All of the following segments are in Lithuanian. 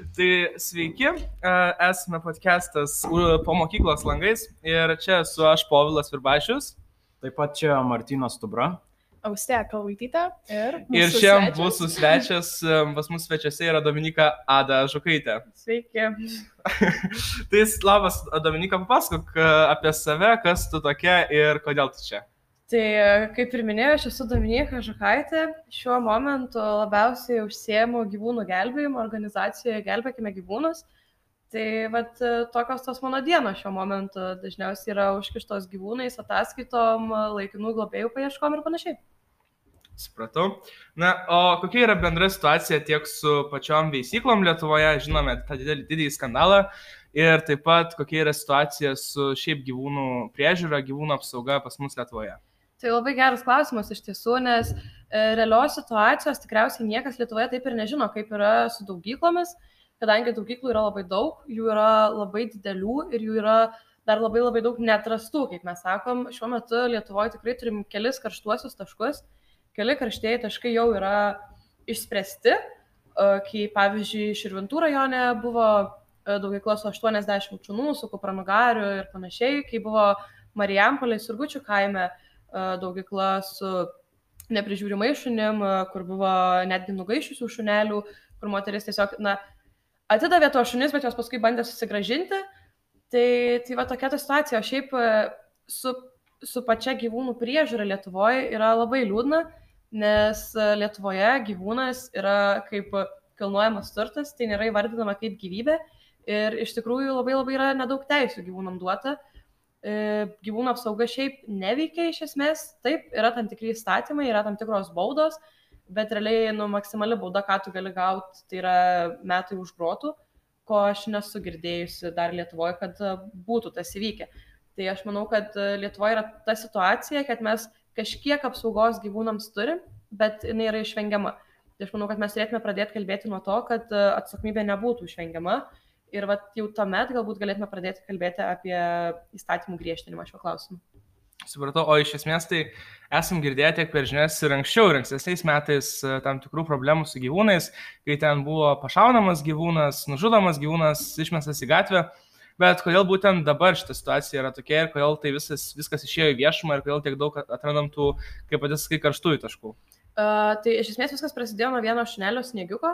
Tai sveiki, e, esame podcastas po mokyklos langais ir čia esu aš Povilas Virbašius. Taip pat čia Martinas Tubra. Austė Kalvaitytė ir... Ir šiandien mūsų svečias, e, pas mūsų svečiuose yra Dominika Ada Žukaitė. Sveiki. tai labas, Dominika, papasakok e, apie save, kas tu tokia ir kodėl tu čia. Tai kaip ir minėjau, aš esu Dominika Žukaitė. Šiuo momentu labiausiai užsiemu gyvūnų gelbėjimo organizacijoje Gelbėkime gyvūnus. Tai vat, tokios tos mano dienos šiuo momentu dažniausiai yra užkištos gyvūnais, ataskaitom, laikinų globėjų paieškom ir panašiai. Supratau. Na, o kokia yra bendra situacija tiek su pačiom veisyklom Lietuvoje, žinome tą didelį, didelį skandalą, ir taip pat kokia yra situacija su šiaip gyvūnų priežiūra, gyvūnų apsauga pas mus Lietuvoje. Tai labai geras klausimas iš tiesų, nes e, realios situacijos tikriausiai niekas Lietuvoje taip ir nežino, kaip yra su daugyklomis, kadangi daugyklų yra labai daug, jų yra labai didelių ir jų yra dar labai labai daug netrastų, kaip mes sakom. Šiuo metu Lietuvoje tikrai turim kelis karštuosius taškus, keli karštieji taškai jau yra išspręsti, e, kai pavyzdžiui Širvintų rajone buvo e, daugyklos 80 šunų su kupranugariu ir panašiai, kai buvo Marijampolės ir Gučių kaime daugykla su neprižiūrimai šunim, kur buvo netgi nugaišusių šunelių, kur moteris tiesiog, na, atidavė to šunis, bet jos paskui bandė susigražinti. Tai, tai va tokia ta situacija. O šiaip su, su pačia gyvūnų priežiūra Lietuvoje yra labai liūdna, nes Lietuvoje gyvūnas yra kaip kilnojamas turtas, tai nėra įvardinama kaip gyvybė ir iš tikrųjų labai labai yra nedaug teisų gyvūnam duota. E, gyvūnų apsauga šiaip neveikia iš esmės, taip, yra tam tikri įstatymai, yra tam tikros baudos, bet realiai, nu, maksimali bauda, ką tu gali gauti, tai yra metai už grotų, ko aš nesu girdėjusi dar Lietuvoje, kad e, būtų tas įvykę. Tai aš manau, kad e, Lietuvoje yra ta situacija, kad mes kažkiek apsaugos gyvūnams turim, bet jinai yra išvengiama. Tai aš manau, kad mes turėtume pradėti kalbėti nuo to, kad atsakomybė nebūtų išvengiama ir vat, jau tuomet galbūt galėtume pradėti kalbėti apie įstatymų griežtinimą šiuo klausimu. Supratau, o iš esmės tai esam girdėję tiek per žinias ir anksčiau, ir ankstesniais metais e, tam tikrų problemų su gyvūnais, kai ten buvo pašaunamas gyvūnas, nužudomas gyvūnas, išmestas į gatvę. Bet kodėl būtent dabar šita situacija yra tokia ir kodėl tai visas, viskas išėjo į viešumą ir kodėl tiek daug atrandam tų, kaip patys, kai karštųjų taškų? Uh, tai iš esmės viskas prasidėjo nuo vieno šnelio sniegiuko,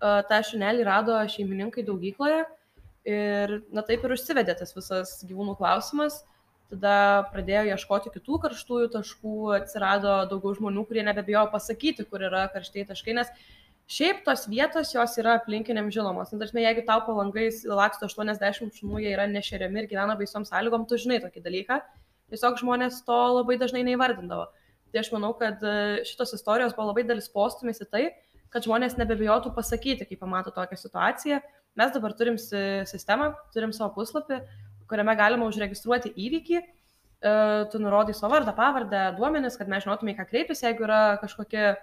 tą šunelį rado šeimininkai daugykloje ir na taip ir užsivedė tas visas gyvūnų klausimas. Tada pradėjo ieškoti kitų karštųjų taškų, atsirado daugiau žmonių, kurie nebebijojo pasakyti, kur yra karštieji taškai, nes šiaip tos vietos jos yra aplinkiniam žinomos. Na, tarsi, jeigu tau palangais laksto 80 šunų, jie yra nešeriami ir gyvena baisom sąlygom, tu žinai tokį dalyką. Tiesiog žmonės to labai dažnai neįvardindavo. Tai aš manau, kad šitos istorijos buvo labai dalis postumis į tai, kad žmonės nebebijotų pasakyti, kai pamato tokią situaciją. Mes dabar turim sistemą, turim savo puslapį, kuriame galima užregistruoti įvykį, e, tu nurodai savo vardą, pavardę, duomenis, kad mes žinotume, ką kreiptis, jeigu yra kažkokia,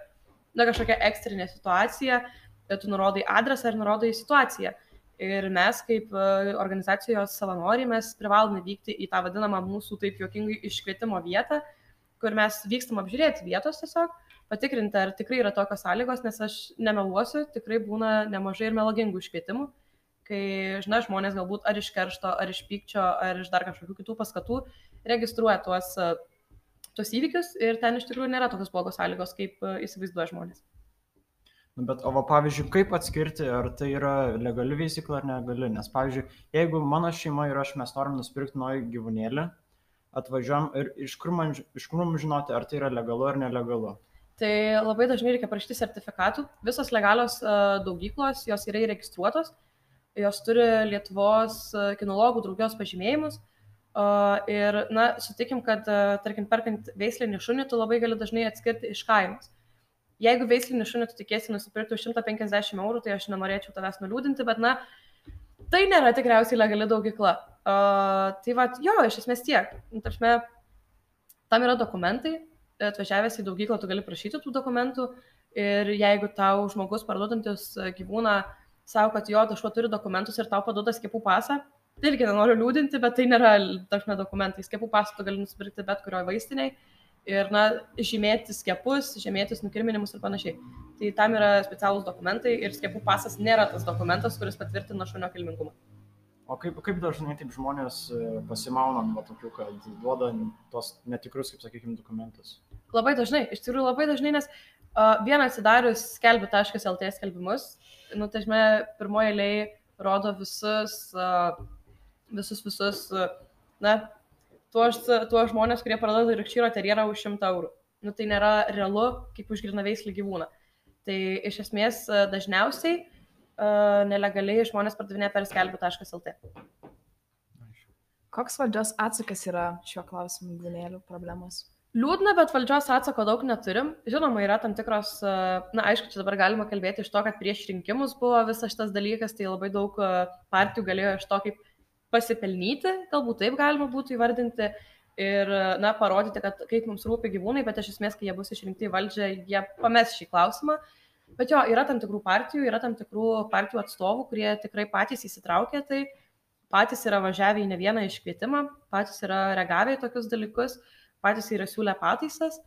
na, kažkokia ekstrinė situacija, e, tu nurodai adresą ir nurodai situaciją. Ir mes kaip e, organizacijos savanoriai, mes privalome vykti į tą vadinamą mūsų taip juokingai iškvietimo vietą, kur mes vykstam apžiūrėti vietos tiesiog patikrinti, ar tikrai yra tokios sąlygos, nes aš nemeluosiu, tikrai būna nemažai ir melagingų iškvietimų, kai, žinai, žmonės galbūt ar iš keršto, ar iš pykčio, ar iš dar kažkokių kitų paskatų registruoja tuos, tuos įvykius ir ten iš tikrųjų nėra tokios blogos sąlygos, kaip įsivaizduoja žmonės. Nu, bet, o va, pavyzdžiui, kaip atskirti, ar tai yra legali veisykla ar negali? Nes, pavyzdžiui, jeigu mano šeima ir aš mes norim nusipirkti naują gyvūnėlį, atvažiuom ir iš kur, man, iš kur mums žinoti, ar tai yra legalu ar nelegalu? Tai labai dažnai reikia prašyti sertifikatų. Visos legalios uh, daugyklos, jos yra įregistruotos, jos turi Lietuvos uh, kinologų draugijos pažymėjimus. Uh, ir, na, sutikim, kad, tarkim, perkant veislinį šunį, tu labai gali dažnai atskirti iš kainos. Jeigu veislinį šunį tu tikėsi nusipirkti už 150 eurų, tai aš nenorėčiau tavęs nuliūdinti, bet, na, tai nėra tikriausiai legali daugykla. Uh, tai va, jo, iš esmės tiek. Nu, tarpsme, tam yra dokumentai, atvažiavęs į daugyklą, tu gali prašyti tų dokumentų ir jeigu tau žmogus parduodantis gyvūną savo, kad jo, tu šuo turi dokumentus ir tau paduoda skiepų pasą, tai irgi nenoriu liūdinti, bet tai nėra dažnai dokumentai. Skiepų pasą tu gali nusipirkti bet kurioje vaistiniai ir, na, žymėti skiepus, žymėtis nukirminimus ir panašiai. Tai tam yra specialūs dokumentai ir skiepų pasas nėra tas dokumentas, kuris patvirtina šunio kilmingumą. O kaip, kaip dažnai taip žmonės e, pasimauna nuo tokių, kad duoda tos netikrus, kaip sakykime, dokumentus? Labai dažnai, iš tikrųjų labai dažnai, nes uh, vieną atsidarius skelbi.lt skelbimus, nu, tai žinai, pirmoje eilėje rodo visus, uh, visus, visus, uh, na, tuos, tuos žmonės, kurie parduoda rikšyro terjerą už 100 eurų. Nu, tai nėra realu, kaip už grinaveislį gyvūną. Tai iš esmės dažniausiai nelegaliai žmonės pardavinėja per skelbiu.lt. Koks valdžios atsakas yra šiuo klausimu gyvūnėlių problemos? Liūdna, bet valdžios atsako daug neturim. Žinoma, yra tam tikros, na aišku, čia dabar galima kalbėti iš to, kad prieš rinkimus buvo visas šitas dalykas, tai labai daug partijų galėjo iš to kaip pasipelnyti, galbūt taip galima būtų įvardinti ir, na, parodyti, kad kaip mums rūpi gyvūnai, bet iš esmės, kai jie bus išrinkti į valdžią, jie pames šį klausimą. Bet jo, yra tam tikrų partijų, yra tam tikrų partijų atstovų, kurie tikrai patys įsitraukė, tai patys yra važiavę į ne vieną iškvietimą, patys yra reagavę į tokius dalykus, patys yra siūlę pataisas.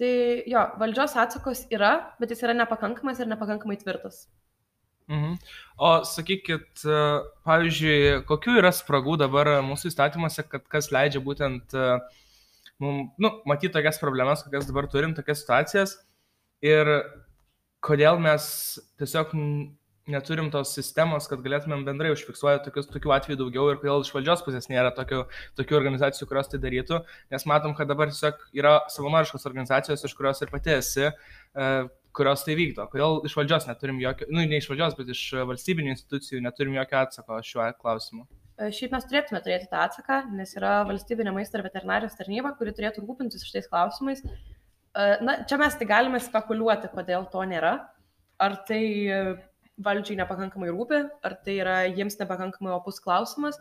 Tai jo, valdžios atsakos yra, bet jis yra nepakankamas ir nepakankamai tvirtas. Mhm. O sakykit, e, pavyzdžiui, kokiu yra spragų dabar mūsų įstatymuose, kad kas leidžia būtent e, mums, nu, matyti tokias problemas, kokias dabar turim, tokias situacijas ir kodėl mes tiesiog neturim tos sistemos, kad galėtumėm bendrai užfiksuoti tokius, tokių atvejų daugiau ir kodėl iš valdžios pusės nėra tokių, tokių organizacijų, kurios tai darytų, nes matom, kad dabar tiesiog yra savanoriškos organizacijos, iš kurios ir pati esi, e, kurios tai vykdo. Kodėl iš valdžios neturim jokio, nu ne iš valdžios, bet iš valstybinių institucijų neturim jokio atsako šiuo klausimu. E, šiaip mes turėtume turėti tą atsaką, nes yra valstybinė maisto ir veterinarijos tarnyba, kuri turėtų rūpintis šitais klausimais. E, na, čia mes tai galime spekuliuoti, kodėl to nėra. Ar tai valdžiai nepakankamai rūpi, ar tai yra jiems nepakankamai opus klausimas.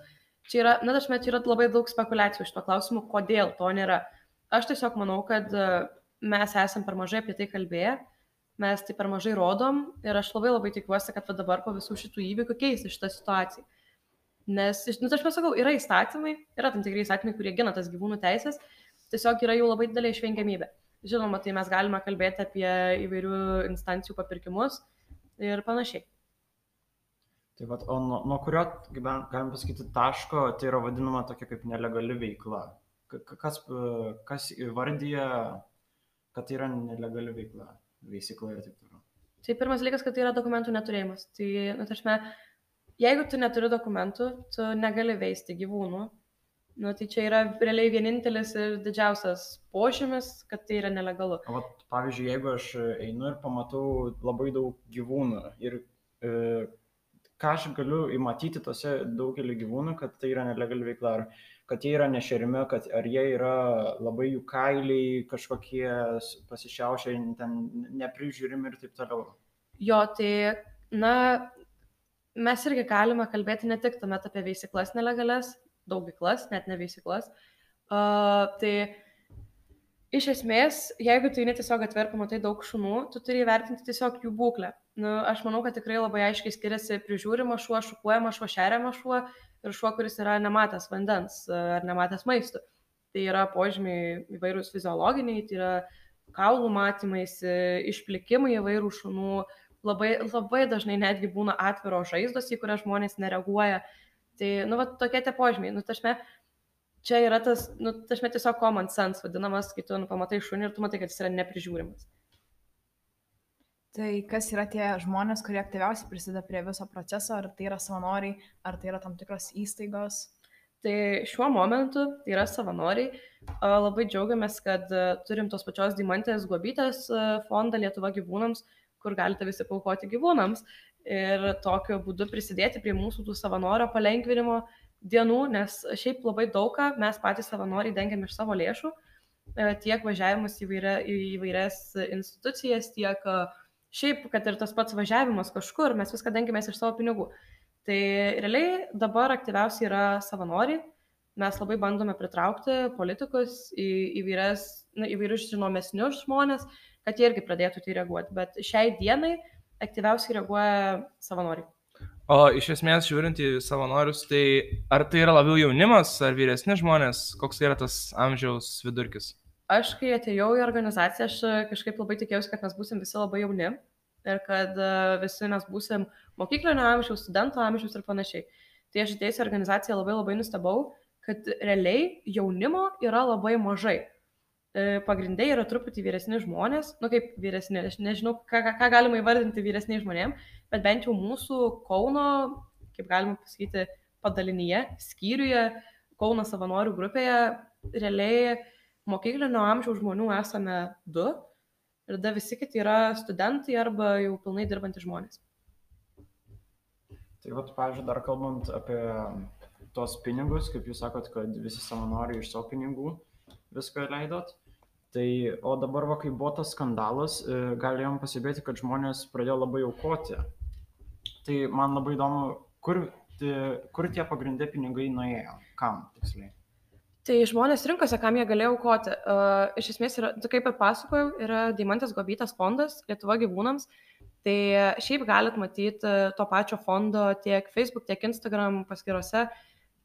Čia yra, na, aš met, čia yra labai daug spekulacijų iš to klausimu, kodėl to nėra. Aš tiesiog manau, kad e, mes esam per mažai apie tai kalbėję mes tai per mažai rodom ir aš labai labai tikiuosi, kad dabar po visų šitų įvykių keisis šitą situaciją. Nes, nu, aš pasakau, yra įstatymai, yra tam tikrai įstatymai, kurie gina tas gyvūnų teisės, tiesiog yra jų labai didelė išvengiamybė. Žinoma, tai mes galime kalbėti apie įvairių instancijų papirkimus ir panašiai. Tai vat, o nuo, nuo kurio, galim pasakyti, taško tai yra vadinama tokia kaip nelegali veikla? Kas, kas įvardyja, kad tai yra nelegali veikla? veisykla ir taip toliau. Tai pirmas dalykas, kad tai yra dokumentų neturėjimas. Tai, nu, taršme, jeigu tu neturi dokumentų, tu negali veisti gyvūnų. Nu, tai čia yra realiai vienintelis ir didžiausias požymis, kad tai yra nelegalu. O, vat, pavyzdžiui, jeigu aš einu ir pamatau labai daug gyvūnų ir e, ką aš galiu įmatyti tose daugelį gyvūnų, kad tai yra nelegali veikla. Ar kad jie yra nešerimi, kad ar jie yra labai jų kailiai kažkokie pasišiaušę, ten neprižiūrimi ir taip toliau. Jo, tai, na, mes irgi galime kalbėti ne tik tuomet apie veisiklas nelegales, daugiklas, net ne veisiklas. Uh, tai iš esmės, jeigu tu netiesiog atver pamatai daug šunų, tu turi įvertinti tiesiog jų būklę. Nu, aš manau, kad tikrai labai aiškiai skiriasi prižiūrimas šuo, šukuojamas šuo, šeriamas šuo ir šuo, kuris yra nematęs vandens e, ar nematęs maisto. Tai yra požymiai įvairūs fiziologiniai, tai yra kaulų matymais, išplikimai įvairių šunų, labai, labai dažnai netgi būna atviro žaizdos, į kurias žmonės nereaguoja. Tai, nu, va, tokie tie požymiai. Nu, tašme, čia yra tas, nu, tašme tiesiog common sense vadinamas, kai tu nu, pamatai šunį ir tu matai, kad jis yra neprižiūrimas. Tai kas yra tie žmonės, kurie aktyviausiai prisideda prie viso proceso, ar tai yra savanoriai, ar tai yra tam tikros įstaigos? Tai šiuo momentu tai yra savanoriai. Labai džiaugiamės, kad turim tos pačios Dimantės Gobytės fondą Lietuva gyvūnams, kur galite visi paukoti gyvūnams ir tokiu būdu prisidėti prie mūsų tų savanorio palengvinimo dienų, nes šiaip labai daug ką mes patys savanoriai dengiam iš savo lėšų, tiek važiavimus į, įvairia, į įvairias institucijas, tiek uh, šiaip, kad ir tas pats važiavimas kažkur, mes viską dengiamės iš savo pinigų. Tai realiai dabar aktyviausiai yra savanoriai. Mes labai bandome pritraukti politikus į įvairias, na, įvairius žinomesnius žmonės, kad jie irgi pradėtų tai reaguoti. Bet šiai dienai aktyviausiai reaguoja savanoriai. O iš esmės, žiūrint į savanorius, tai ar tai yra labiau jaunimas ar vyresni žmonės, koks yra tas amžiaus vidurkis? aš kai atėjau į organizaciją, aš kažkaip labai tikėjausi, kad mes būsim visi labai jauni. ir kad e, visi mes būsim mokyklinio amžiaus, studento amžiaus ir panašiai. Tai aš atėjus į organizaciją labai labai nustebau, kad realiai jaunimo yra labai mažai. E, pagrindai yra truputį vyresni žmonės, nu kaip vyresni, aš nežinau, ką, ką, ką galima įvardinti vyresniai žmonėm, bet bent jau mūsų Kauno, kaip galima pasakyti, padalinyje, skyriuje, Kauno savanorių grupėje, realiai mokyklinio amžiaus žmonių esame du ir da visi kiti yra studentai arba jau pilnai dirbantys žmonės. Tai vat, pavyzdžiui, dar kalbant apie tos pinigus, kaip jūs sakot, kad visi savanoriai iš savo pinigų viską leidot. Tai, o dabar, va, kai buvo tas skandalas, e, galėjom pasibėti, kad žmonės pradėjo labai aukoti. Tai man labai įdomu, kur, kur tie pagrindė pinigai nuėjo, kam tiksliai. Tai žmonės rinkosi, kam jie galėjo aukoti. Uh, iš esmės, yra, kaip ir pasakojau, yra Deimantės Gobytas fondas Lietuva gyvūnams. Tai šiaip galit matyti to pačio fondo tiek Facebook, tiek Instagram paskyrose,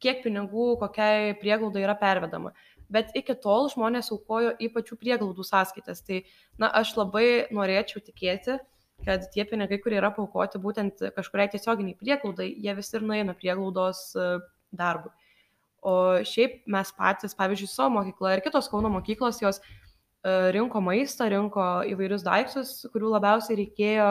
kiek pinigų kokiai prieglaudai yra pervedama. Bet iki tol žmonės aukojo į pačių prieglaudų sąskaitas. Tai, na, aš labai norėčiau tikėti, kad tie pinigai, kurie yra paukoti būtent kažkuriai tiesioginiai prieglaudai, jie vis ir nueina prieglaudos darbui. O šiaip mes patys, pavyzdžiui, savo mokykla ir kitos Kauno mokyklos, jos e, rinko maistą, rinko įvairius daiktus, kurių labiausiai reikėjo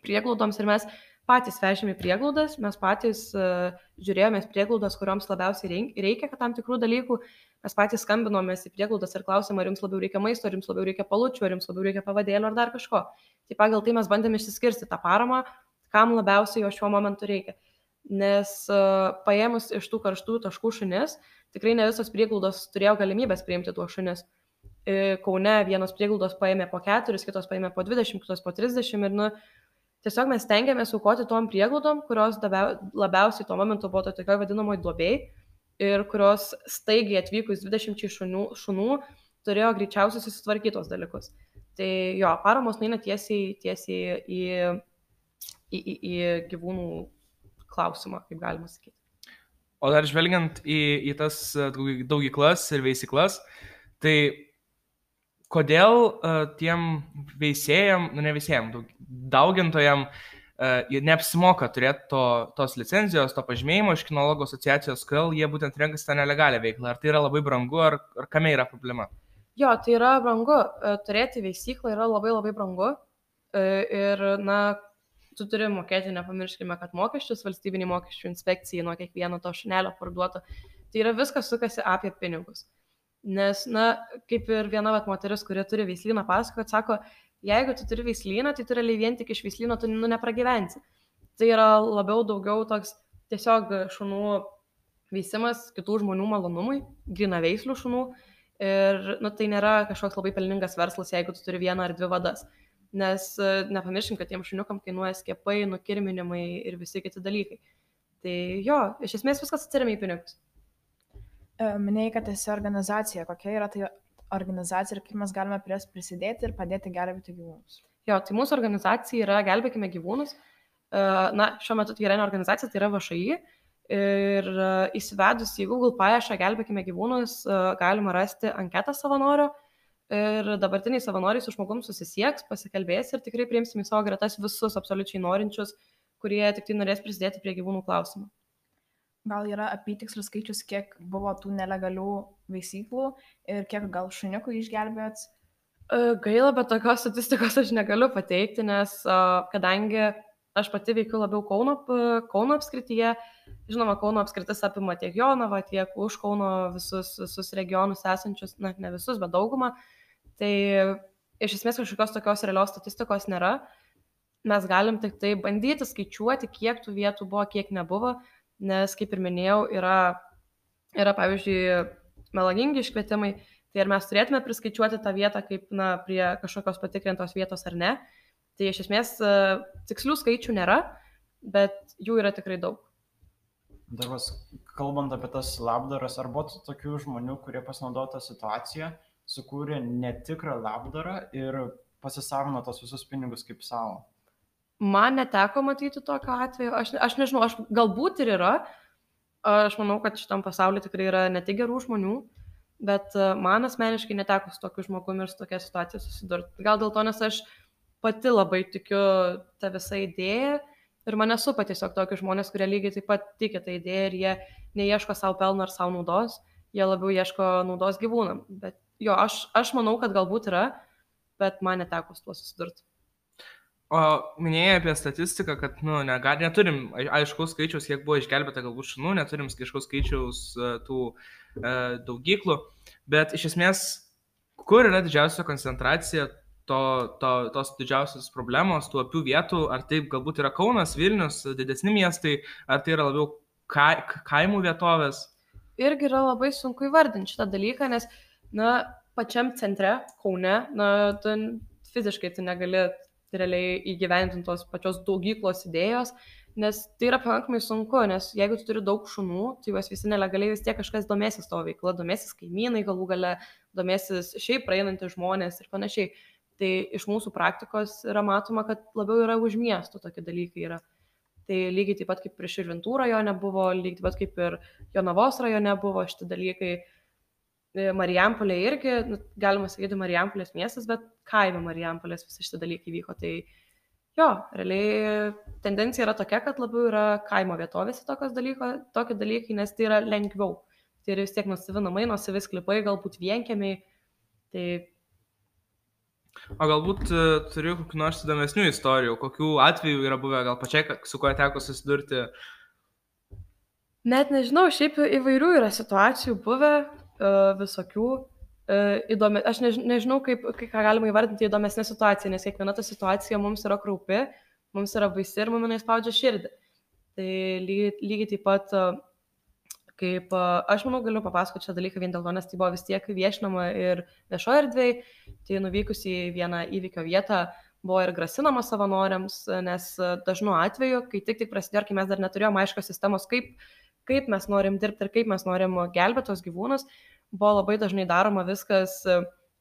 prieglaudoms ir mes patys vežėme prieglaudas, mes patys uh, žiūrėjome prieglaudas, kurioms labiausiai reikia tam tikrų dalykų, mes patys skambinomės į prieglaudas ir klausėme, ar jums labiau reikia maisto, ar jums labiau reikia palučių, ar jums labiau reikia pavadėlio ar dar kažko. Tai pagal tai mes bandėme išsiskirsti tą paramą, kam labiausiai jo šiuo momentu reikia nes paėmus iš tų karštų taškų šunis, tikrai ne visos prieglaudos turėjo galimybės priimti tuos šunis. E, Kaune vienos prieglaudos paėmė po keturis, kitos paėmė po 20, kitos po 30 ir, nu, tiesiog mes tengiamės aukoti tom prieglaudom, kurios labiausiai tuo momentu buvo to tokioje vadinamoje duobėje ir kurios staigiai atvykus 20 šunų, šunų turėjo greičiausiai susitvarkyti tos dalykus. Tai jo, paramos neina tiesiai, tiesiai į, į, į, į gyvūnų klausimą, kaip galima sakyti. O dar žvelgiant į, į tas e, daugyklas ir veisyklas, tai kodėl uh, tiem veisėjam, nu ne veisėjam, daugintojam uh, neapsimoka turėti to, tos licenzijos, to pažymėjimo iš kinologų asociacijos, kodėl jie būtent renkasi tą nelegalią veiklą. Ar tai yra labai brangu, ar, ar kame yra problema? Jo, tai yra brangu. Turėti veisyklą yra labai labai brangu. Ir, na, tu turi mokėti, nepamirškime, kad mokesčius valstybiniai mokesčių inspekcijai nuo kiekvieno to šnelio parduoto. Tai yra viskas sukasi apie pinigus. Nes, na, kaip ir viena vat, moteris, kuri turi veislyną, pasako, sako, jeigu tu turi veislyną, tai tu realiai vien tik iš veislyno tu nu, nepragyvensi. Tai yra labiau daugiau toks tiesiog šunų veisimas kitų žmonių malonumui, grina veislių šunų. Ir nu, tai nėra kažkoks labai pelningas verslas, jeigu tu turi vieną ar dvi vadas nes nepamirškim, kad tiem šuniukam kainuoja skiepai, nukirminimai ir visi kiti dalykai. Tai jo, iš esmės viskas atsiriamė į pinigus. E, minėjai, kad esi organizacija. Kokia yra tai organizacija ir kaip mes galime prie jos prisidėti ir padėti gelbėti gyvūnus? Jo, tai mūsų organizacija yra Gelbėkime gyvūnus. E, na, šiuo metu tai yra ne organizacija, tai yra VŠI. Ir įsivedus į Google paiešką Gelbėkime gyvūnus galima rasti anketą savanorio, ir dabartiniai savanoriai su žmogum susisieks, pasikalbės ir tikrai priimsim į savo gretas visus absoliučiai norinčius, kurie tik tai norės prisidėti prie gyvūnų klausimų. Gal yra apytikslis skaičius, kiek buvo tų nelegalių veisyklų ir kiek gal šuniukų išgelbėt? E, gaila, bet tokios statistikos aš negaliu pateikti, nes kadangi aš pati veikiu labiau Kauno, Kauno apskrityje, žinoma, Kauno apskritis apima tiek Jonavą, tiek už Kauno visus, visus regionus esančius, na, ne visus, bet daugumą. Tai iš esmės kažkokios tokios realios statistikos nėra. Mes galim tik tai bandyti skaičiuoti, kiek tų vietų buvo, kiek nebuvo, nes, kaip ir minėjau, yra, yra pavyzdžiui, melagingi iškvietimai, tai ar mes turėtume priskaičiuoti tą vietą kaip, na, prie kažkokios patikrintos vietos ar ne. Tai iš esmės tikslių skaičių nėra, bet jų yra tikrai daug. Dar vas, kalbant apie tas labdaras, ar buvo tokių žmonių, kurie pasinaudojo tą situaciją sukūrė netikrą labdarą ir pasisavino tos visus pinigus kaip savo. Man neteko matyti tokio atveju, aš, aš nežinau, aš galbūt ir yra, aš manau, kad šitam pasaulyje tikrai yra ne tik gerų žmonių, bet e, man asmeniškai neteko su tokiu žmogumi ir su tokia situacija susidurti. Gal dėl to, nes aš pati labai tikiu tą visą idėją ir mane supa tiesiog tokie žmonės, kurie lygiai taip pat tiki tą idėją ir jie neieško savo pelno ar savo naudos, jie labiau ieško naudos gyvūnam. Bet jo, aš, aš manau, kad galbūt yra, bet man neteko su tuo susidurti. O minėjai apie statistiką, kad nu, nega, neturim aiškaus skaičiaus, kiek buvo išgelbėta galbūt šunų, neturim aiškaus skaičiaus e, tų e, daugyklų, bet iš esmės, kur yra didžiausia koncentracija to, to, tos didžiausios problemos, tų apių vietų, ar taip galbūt yra Kaunas, Vilnius, didesni miestai, ar tai yra labiau ka, kaimų vietovės? Irgi yra labai sunku įvardinti šitą dalyką, nes, na, pačiam centre, Kaune, na, tu fiziškai tu negali realiai įgyvendinti tos pačios daugyklos idėjos, nes tai yra pakankamai sunku, nes jeigu tu turi daug šunų, tai juos visi nelegaliai vis tiek kažkas domėsis tavo veikla, domėsis kaimynai galų gale, domėsis šiaip praeinantys žmonės ir panašiai. Tai iš mūsų praktikos yra matoma, kad labiau yra už miestų tokie dalykai yra. Tai lygiai taip pat kaip ir Širvintų rajone buvo, lygiai taip pat kaip ir Jonavos rajone buvo šitie dalykai. E, Marijampolė irgi, nu, galima sakyti, Marijampolės miestas, bet kaime Marijampolės visi šitie dalykai vyko. Tai jo, realiai tendencija yra tokia, kad labiau yra kaimo vietovėse dalyko, tokie dalykai, nes tai yra lengviau. Tai yra vis tiek nusivi namai, nusivi sklypai, galbūt vienkiamiai. Tai... O galbūt uh, turiu kokių nors įdomesnių istorijų, kokių atvejų yra buvę, gal pačiai, su kuo teko susidurti? Net nežinau, šiaip įvairių yra situacijų buvę, visokių. Uh, įdomi, aš než, nežinau, kaip, kaip ką galima įvardinti įdomesnę situaciją, nes kiekviena ta situacija mums yra kraupi, mums yra baisi ir mums spaudžia širdį. Tai lygiai, lygiai taip pat, uh, kaip uh, aš manau, galiu papasakoti šią dalyką vien dėl to, nes tai buvo vis tiek viešinama ir viešoje erdvėje, tai nuvykus į vieną įvykio vietą buvo ir grasinama savanoriams, nes dažnu atveju, kai tik tik prasidėjo, kai mes dar neturėjome aiškios sistemos, kaip, kaip mes norim dirbti ir kaip mes norim gelbėti tos gyvūnus, buvo labai dažnai daroma viskas e,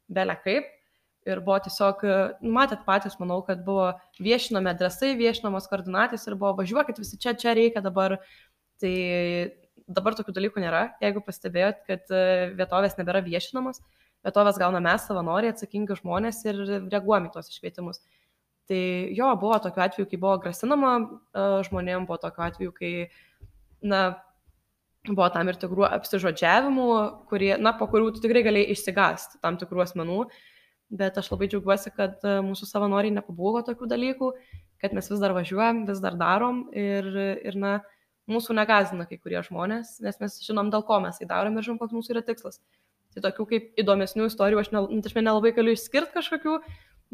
belia kaip. Ir buvo tiesiog, e, nu, matėt patys, manau, kad buvo viešinami adresai, viešinamos koordinatės ir buvo važiuokit visi čia, čia reikia dabar. Tai dabar tokių dalykų nėra. Jeigu pastebėjot, kad e, vietovės nebėra viešinamos, vietovės gauna mes, savanoriai, atsakingi žmonės ir reaguojame į tos iškvietimus. Tai jo, buvo tokiu atveju, kai buvo grasinama žmonėms, buvo tokiu atveju, kai, na, buvo tam ir tikrų apsižodžiavimų, kurie, na, po kurių tu tikrai galėjai išsigasti tam tikrų asmenų, bet aš labai džiaugiuosi, kad e, mūsų savanoriai nepabūgo tokių dalykų, kad mes vis dar važiuojam, vis dar darom ir, ir na, mūsų negazina kai kurie žmonės, nes mes žinom, dėl ko mes tai darom ir žinom, koks mūsų yra tikslas. Tai tokių kaip įdomesnių istorijų aš, ne, nu, aš nelabai galiu išskirti kažkokių,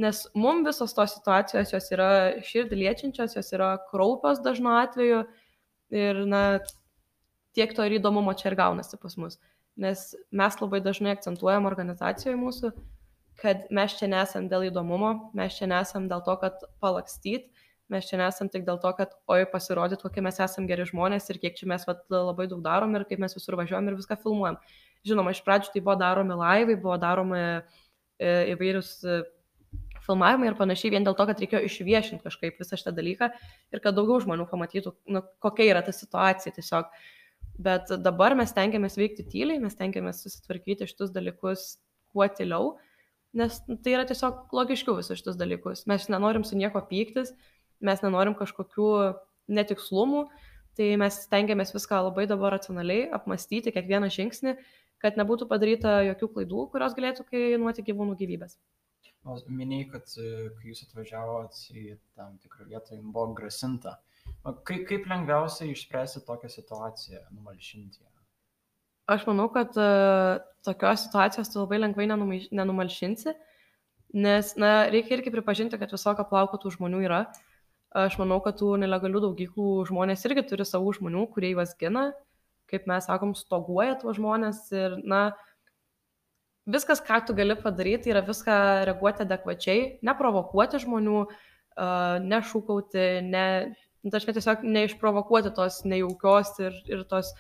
nes mums visos tos situacijos jos yra širdį liečiančios, jos yra kraupios dažnu atveju ir, na, tiek to ir įdomumo čia ir gaunasi pas mus. Nes mes labai dažnai akcentuojam organizacijoje mūsų, kad mes čia nesam dėl įdomumo, mes čia nesam dėl to, kad palakstyt, mes čia nesam tik dėl to, kad oi pasirodyt, kokie mes esam geri žmonės ir kiek čia mes vat, labai daug darom ir kaip mes visur važiuojam ir viską filmuojam. Žinoma, iš pradžių tai buvo daromi laivai, buvo daromi e, įvairius e, filmavimai ir panašiai vien dėl to, kad reikėjo išviešinti kažkaip visą šitą dalyką ir kad daugiau žmonių pamatytų, nu, kokia yra ta situacija tiesiog. Bet dabar mes tengiamės veikti tyliai, mes tengiamės susitvarkyti šitus dalykus kuo tyliau, nes tai yra tiesiog logiškiau visus šitus dalykus. Mes nenorim su nieko pyktis, mes nenorim kažkokių netikslumų, tai mes tengiamės viską labai dabar racionaliai apmastyti, kiekvieną žingsnį, kad nebūtų padaryta jokių klaidų, kurios galėtų kainuoti gyvūnų gyvybės. O minėjai, kad e, kai jūs atvažiavot į tam tikrą vietą, jums buvo grasinta. O kaip, kaip lengviausiai išspręsti tokią situaciją, numalšinti ją? Aš manau, kad uh, tokios situacijos tu labai lengvai nenumalšinsi, nes, na, reikia irgi pripažinti, kad visokio plauko tų žmonių yra. Aš manau, kad tų nelegalių daugyklų žmonės irgi turi savų žmonių, kurie juos gina, kaip mes sakom, stoguoja tuos žmonės ir, na, viskas, ką tu gali padaryti, yra viską reaguoti adekvačiai, neprovokuoti žmonių, nešūkauti, ne, nu, taškai tiesiog neišprovokuoti tos nejaukios ir, ir tos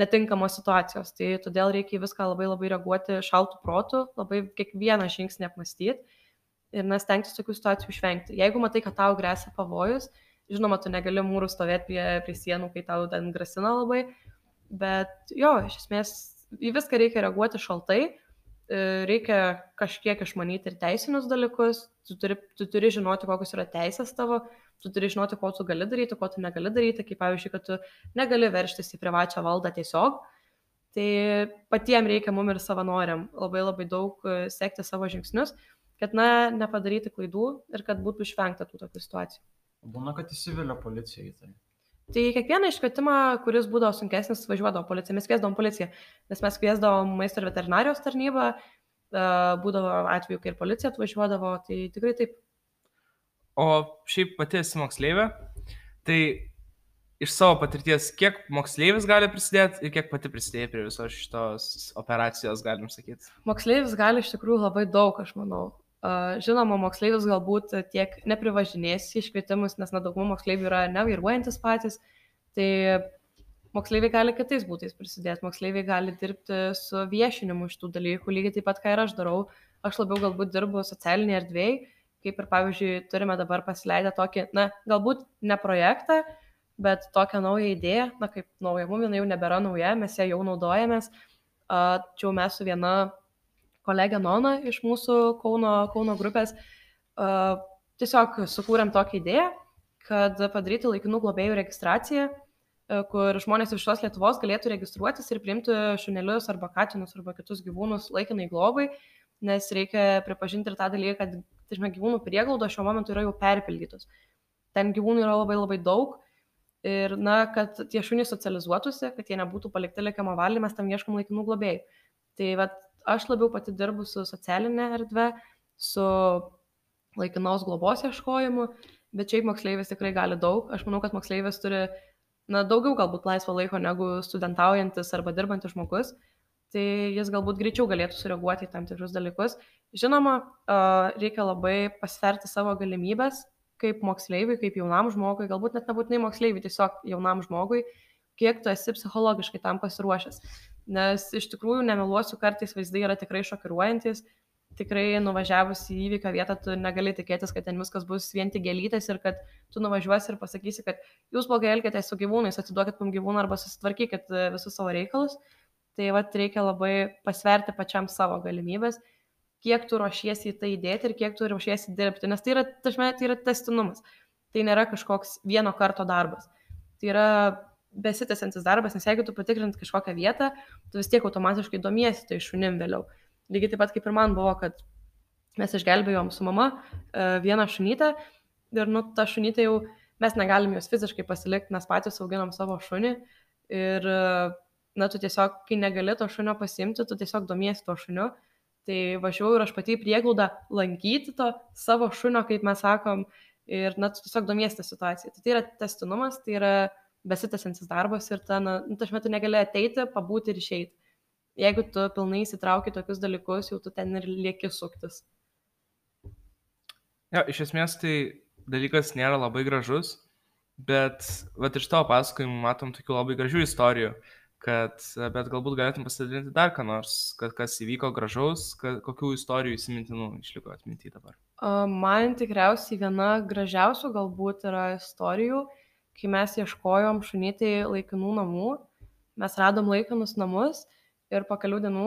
netinkamos situacijos. Tai todėl reikia viską labai labai reaguoti šaltų protų, labai kiekvieną žingsnį apmastyti ir nes tenktis tokių situacijų išvengti. Jeigu matai, kad tau grėsia pavojus, žinoma, tu negali mūrų stovėti prie, prie sienų, kai tau ten grasina labai, bet jo, iš esmės į viską reikia reaguoti šaltai reikia kažkiek išmanyti ir teisinius dalykus, tu turi, tu turi žinoti, kokios yra teisės tavo, tu turi žinoti, ko tu gali daryti, ko tu negali daryti, kaip pavyzdžiui, kad tu negali verštis į privačią valdą tiesiog. Tai patiems reikia mum ir savanoriam labai labai daug e, sekti savo žingsnius, kad, na, nepadaryti klaidų ir kad būtų išvengta tų tokių situacijų. Būna, kad įsivilia policija į tai. Tai kiekvieną iškvietimą, kuris būdavo sunkesnis, važiuodavo policija. Mes kviesdavom policiją, nes mes kviesdavom maisto ir veterinarijos tarnybą, e, būdavo atveju, kai ir policija atvažiuodavo, tai tikrai taip. O šiaip pati esi moksleivė, tai iš savo patirties, kiek moksleivis gali prisidėti ir kiek pati prisidėjai prie visos šitos operacijos, galim sakyti? Moksleivis gali iš tikrųjų labai daug, aš manau. Žinoma, moksleivis galbūt tiek neprivažinės iškvietimus, nes na, daugumą moksleivių yra nevairuojantis patys, tai moksleiviai gali kitais būtais prisidėti, moksleiviai gali dirbti su viešinimu šitų dalykų, lygiai taip pat, ką ir aš darau. Aš labiau galbūt dirbu socialinėje erdvėje, kaip ir pavyzdžiui, turime dabar pasileidę tokį, na, galbūt ne projektą, bet tokią naują idėją, na, kaip nauja, mums jinai jau nebėra nauja, mes ją jau naudojamės. Čia mes su viena kolegė Nona iš mūsų Kauno, Kauno grupės. Tiesiog sukūrėm tokią idėją, kad padaryti laikinų globėjų registraciją, kur žmonės iš visos Lietuvos galėtų registruotis ir priimti šunelius arba katinus arba kitus gyvūnus laikinai globai, nes reikia pripažinti ir tą dalyką, kad tarkim, gyvūnų prieglaudos šiuo momentu yra jau perpildytos. Ten gyvūnų yra labai labai daug ir, na, kad tie šunys socializuotųsi, kad jie nebūtų palikti likiamo valiai, mes tam ieškom laikinų globėjų. Tai vat, aš labiau pati dirbu su socialinė erdvė, su laikinos globos ieškojimu, bet šiaip moksleivis tikrai gali daug. Aš manau, kad moksleivis turi na, daugiau galbūt laisvo laiko negu studentaujantis arba dirbantis žmogus, tai jis galbūt greičiau galėtų sureaguoti į tam tikrus dalykus. Žinoma, reikia labai pasverti savo galimybės kaip moksleiviui, kaip jaunam žmogui, galbūt net nebūtinai moksleiviui, tiesiog jaunam žmogui, kiek tu esi psichologiškai tam pasiruošęs nes iš tikrųjų, nemeluosiu, kartais vaizdai yra tikrai šokiruojantis, tikrai nuvažiavus į įvykio vietą tu negali tikėtis, kad ten viskas bus vien tik gėlytės ir kad tu nuvažiuosi ir pasakysi, kad jūs blogai elgiatės su gyvūnais, atiduokit mums gyvūną arba susitvarkykit e, visus savo reikalus. Tai vad reikia labai pasverti pačiam savo galimybės, kiek tu ruošiesi į tai įdėti ir kiek tu ruošiesi dirbti, nes tai yra, tašme, tai yra testinumas. Tai nėra kažkoks vieno karto darbas. Tai yra besitęsiantis darbas, nes jeigu tu patikrint kažkokią vietą, tu vis tiek automatiškai domiesi tai šunim vėliau. Lygiai taip pat kaip ir man buvo, kad mes išgelbėjom su mama e, vieną šunytę ir, nu, ta šunytė jau, mes negalim jos fiziškai pasilikti, mes patys auginam savo šunį ir, e, na, tu tiesiog, kai negali to šunio pasimti, tu tiesiog domiesi to šuniu. Tai važiuoju ir aš pati į prieglaudą lankyti to savo šunio, kaip mes sakom, ir, na, tu tiesiog domiesi tą situaciją. Tai, tai yra testinumas, tai yra besitęsiantis darbas ir ten, nu, tašme, tu negali ateiti, pabūti ir išeiti. Jeigu tu pilnai įsitrauki tokius dalykus, jau tu ten ir lieki suktis. Ja, iš esmės tai dalykas nėra labai gražus, bet vat, iš tavo pasakojimų matom tokių labai gražių istorijų, kad, bet galbūt galėtum pasidalinti dar ką nors, kad kas įvyko gražaus, kad, kokių istorijų įsimintinų išliko atminti dabar. Man tikriausiai viena gražiausių galbūt yra istorijų, kai mes ieškojom šunytai laikinų namų, mes radom laikinus namus ir po kelių dienų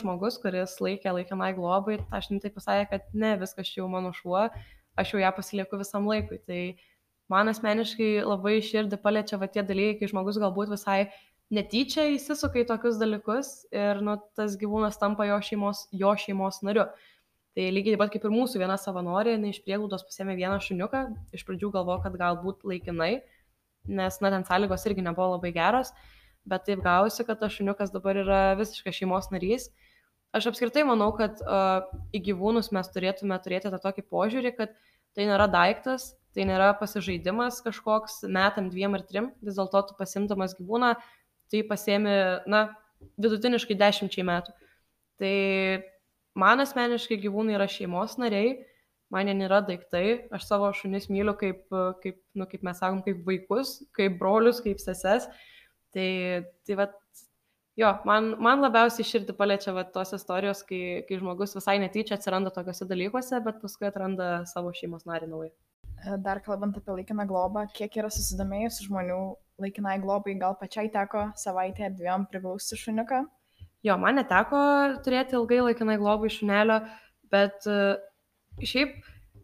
žmogus, kuris laikė laikinai globai, tą šunytai pasakė, kad ne, viskas čia jau mano šuo, aš jau ją pasilieku visam laikui. Tai man asmeniškai labai širdį paliečia va tie dalykai, kai žmogus galbūt visai netyčia įsisuka į tokius dalykus ir nu, tas gyvūnas tampa jo šeimos, jo šeimos nariu. Tai lygiai taip pat kaip ir mūsų viena savanorė, jinai iš prieglaudos pasėmė vieną šuniuką, iš pradžių galvojo, kad galbūt laikinai, nes, na, ten sąlygos irgi nebuvo labai geros, bet taip gausi, kad tas šuniukas dabar yra visiškai šeimos narys. Aš apskritai manau, kad uh, į gyvūnus mes turėtume turėti tą tokį požiūrį, kad tai nėra daiktas, tai nėra pasižaidimas kažkoks metam, dviem ar trim, vis dėlto tu pasimdamas gyvūną, tai pasiemi, na, vidutiniškai dešimčiai metų. Tai man asmeniškai gyvūnai yra šeimos nariai, man jie nėra daiktai, aš savo šunis myliu kaip, kaip, nu, kaip mes sakom, kaip vaikus, kaip brolius, kaip seses. Tai, tai va, jo, man, man labiausiai širdį paliečia va, tos istorijos, kai, kai žmogus visai netyčia atsiranda tokiuose dalykuose, bet paskui atranda savo šeimos narį naują. Dar kalbant apie laikiną globą, kiek yra susidomėjusių žmonių laikinai globai, gal pačiai teko savaitę ar dviem priglausti šuniuką? Jo, man neteko turėti ilgai laikinai globų iš šunelio, bet e, šiaip,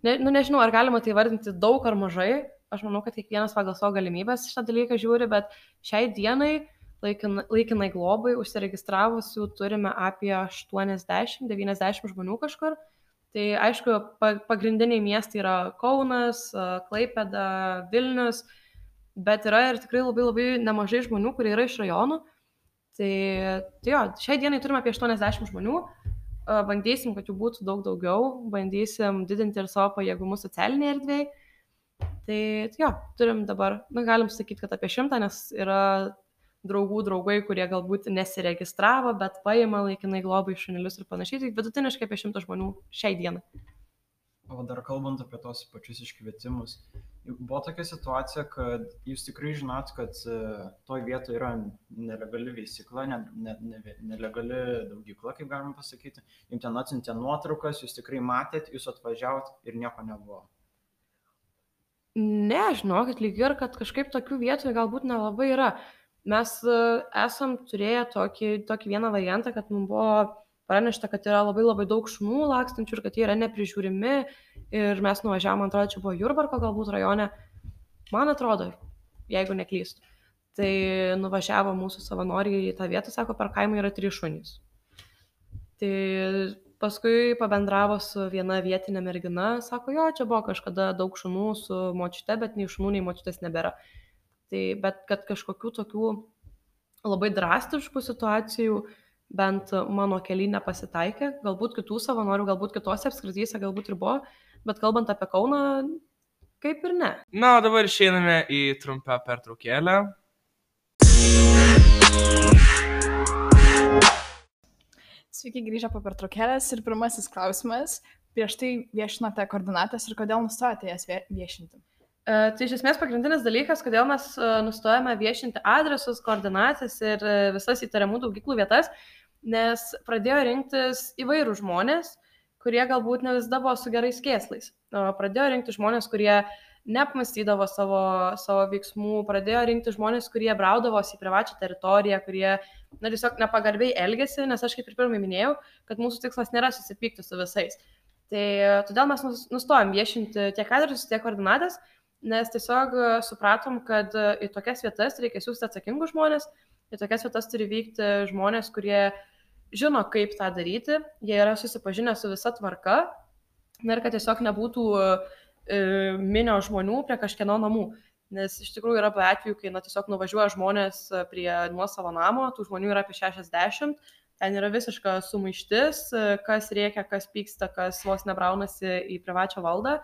ne, nu nežinau, ar galima tai vardinti daug ar mažai. Aš manau, kad kiekvienas pagal savo galimybės šitą dalyką žiūri, bet šiai dienai laikin, laikinai globai užsiregistravusių turime apie 80-90 žmonių kažkur. Tai aišku, pagrindiniai miestai yra Kaunas, Klaipeda, Vilnius, bet yra ir tikrai labai labai nemažai žmonių, kurie yra iš rajonų. Tai, tai jo, šiai dienai turime apie 80 žmonių, bandysim, kad jų būtų daug daugiau, bandysim didinti ir savo pajėgumus socialinėje erdvėje. Tai, tai jo, turim dabar, na, galim sakyti, kad apie šimtą, nes yra draugų draugai, kurie galbūt nesiregistravo, bet paima laikinai globai šunelius ir panašiai, tai vidutiniškai apie šimtą žmonių šiai dienai. O dar kalbant apie tos pačius iškvietimus, buvo tokia situacija, kad jūs tikrai žinot, kad e, toj vietoje yra nelegali veisykla, ne, ne, ne, nelegali daugykla, kaip galima pasakyti. Jums ten atsintė nuotraukas, jūs tikrai matėt, jūs atvažiavot ir nieko nebuvo. Ne, žinokit, lyg ir, kad kažkaip tokių vietų galbūt nelabai yra mes e, esam turėję tokį, tokį vieną variantą, kad mums buvo pranešta, kad yra labai labai daug šunų lakstančių ir kad jie yra neprižiūrimi. Ir mes nuvažiavome, man atrodo, čia buvo Jurbarko galbūt rajone, man atrodo, jeigu neklystu. Tai nuvažiavo mūsų savanoriai į tą vietą, sako, per kaimą yra trys šunys. Tai paskui pabendravo su viena vietinė mergina, sako, jo, čia buvo kažkada daug šunų su močiute, bet nei šunų, nei močiutės nebėra. Tai bet kad kažkokių tokių labai drastiškų situacijų bent mano keliai nepasitaikė, galbūt kitų savanorių, galbūt kitose apskrityse galbūt ir buvo, bet kalbant apie Kauną, kaip ir ne. Na, o dabar išeiname į trumpą pertraukėlę. Sveiki grįžę po pertraukėlės ir pirmasis klausimas. Prieš tai viešinote koordinatas ir kodėl nustojote jas viešinti? E, tai iš esmės pagrindinis dalykas, kodėl mes e, nustojame viešinti adresus, koordinacijas ir e, visas įtariamų daugyklų vietas, nes pradėjo rinktis įvairių žmonės, kurie galbūt ne visada buvo su gerais kėslais. Pradėjo rinkti žmonės, kurie neapmastydavo savo, savo veiksmų, pradėjo rinkti žmonės, kurie braudavosi į privačią teritoriją, kurie na, tiesiog nepagarbiai elgesi, nes aš kaip ir pirmai minėjau, kad mūsų tikslas nėra susipykti su visais. Tai todėl mes nustojom viešinti tiek adresus, tiek koordinatės, nes tiesiog e, supratom, kad e, į tokias vietas reikia siūsti atsakingus žmonės, į tokias vietas turi vykti žmonės, kurie žino, kaip tą daryti, jie yra susipažinę su visa tvarka ir kad tiesiog nebūtų e, minio žmonių prie kažkieno namų. Nes iš tikrųjų yra buvę atvejų, kai na, tiesiog nuvažiuoja žmonės prie nuosavo namo, tų žmonių yra apie 60, ten yra visiška sumaištis, kas reikia, kas pyksta, kas vos nebraunasi į privačią valdą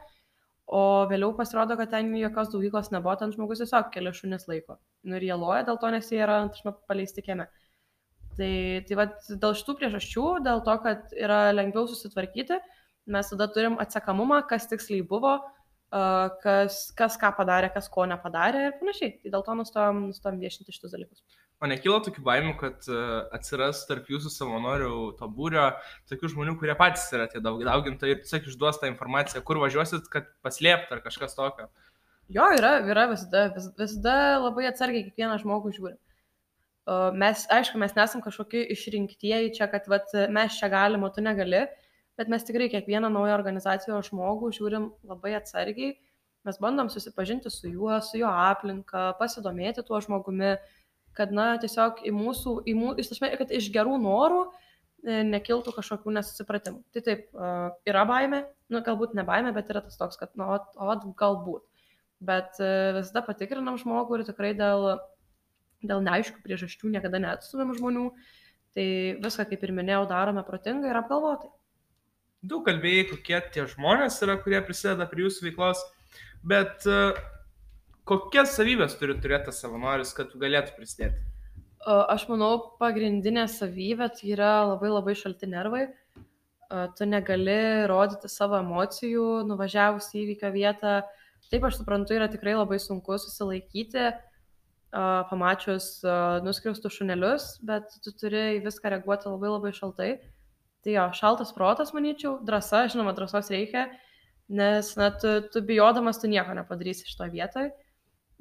o vėliau pasirodo, kad ten jokios daugyklos nebuvo, ten žmogus tiesiog keli šunis laiko. Nu ir jie loja dėl to, nes jie yra, taršime, paleisti kieme. Tai, tai va, dėl šitų priežasčių, dėl to, kad yra lengviau susitvarkyti, mes tada turim atsekamumą, kas tiksliai buvo, kas, kas ką padarė, kas ko nepadarė ir panašiai. Tai dėl to nustojom, nustojom viešinti šitus dalykus. O nekyla tokių baimių, kad atsiras tarp jūsų savanorių to būrio tokių žmonių, kurie patys yra tie daugintojai ir tiesiog išduos tą informaciją, kur važiuosit, kad paslėpti ar kažkas tokio. Jo, yra, yra visada, vis, visada labai atsargiai kiekvieną žmogų žiūrim. Mes, aišku, mes nesam kažkokie išrinktieji čia, kad vat, mes čia galim, o tu negali, bet mes tikrai kiekvieną naują organizacijos žmogų žiūrim labai atsargiai, mes bandom susipažinti su juo, su jo aplinka, pasidomėti tuo žmogumi, kad, na, tiesiog į mūsų, į mūsų, kad iš gerų norų e, nekiltų kažkokių nesusipratimų. Tai taip, e, yra baime, nu, galbūt ne baime, bet yra tas toks, kad, na, o, o galbūt. Bet e, visada patikrinam žmogų ir tikrai dėl, dėl neaiškių priežasčių niekada neatstumėm žmonių. Tai viską, kaip ir minėjau, darome protingai ir apgalvotai. Daug kalbėjai, kokie tie žmonės yra, kurie prisideda prie jūsų veiklos, bet uh, kokias savybės turi turėti savanoris, kad galėtų prisidėti? Aš manau, pagrindinė savybė tai yra labai labai šalti nervai. Tu negali rodyti savo emocijų, nuvažiavus į įvykio vietą. Taip, aš suprantu, yra tikrai labai sunku susilaikyti, pamačius nuskriaustus šunelius, bet tu turi į viską reaguoti labai labai šaltai. Tai jo, šaltas protas, manyčiau, drąsa, žinoma, drąsos reikia, nes net tu, tu bijodamas tu nieko nepadarysi to vietoje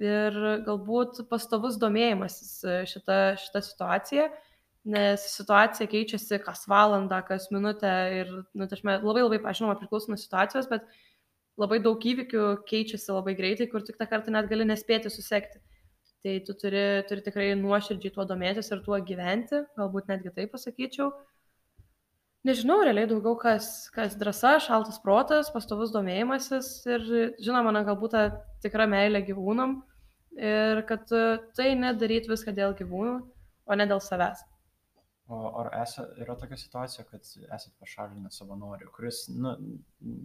ir galbūt pastovus domėjimasis šita, šita situacija, nes situacija keičiasi kas valandą, kas minutę ir, nu, tašme, labai labai, pažinoma, priklauso nuo situacijos, bet labai daug įvykių keičiasi labai greitai, kur tik tą kartą net gali nespėti susekti. Tai tu turi, turi tikrai nuoširdžiai tuo domėtis ir tuo gyventi, galbūt netgi taip pasakyčiau. Nežinau, realiai daugiau kas, kas drąsa, šaltas protas, pastovus domėjimasis ir žinoma, na, galbūt ta tikra meilė gyvūnam ir kad tai nedaryt viską dėl gyvūnų, o ne dėl savęs. O ar esa, yra tokia situacija, kad esat pašalinę savanorių, kuris nu,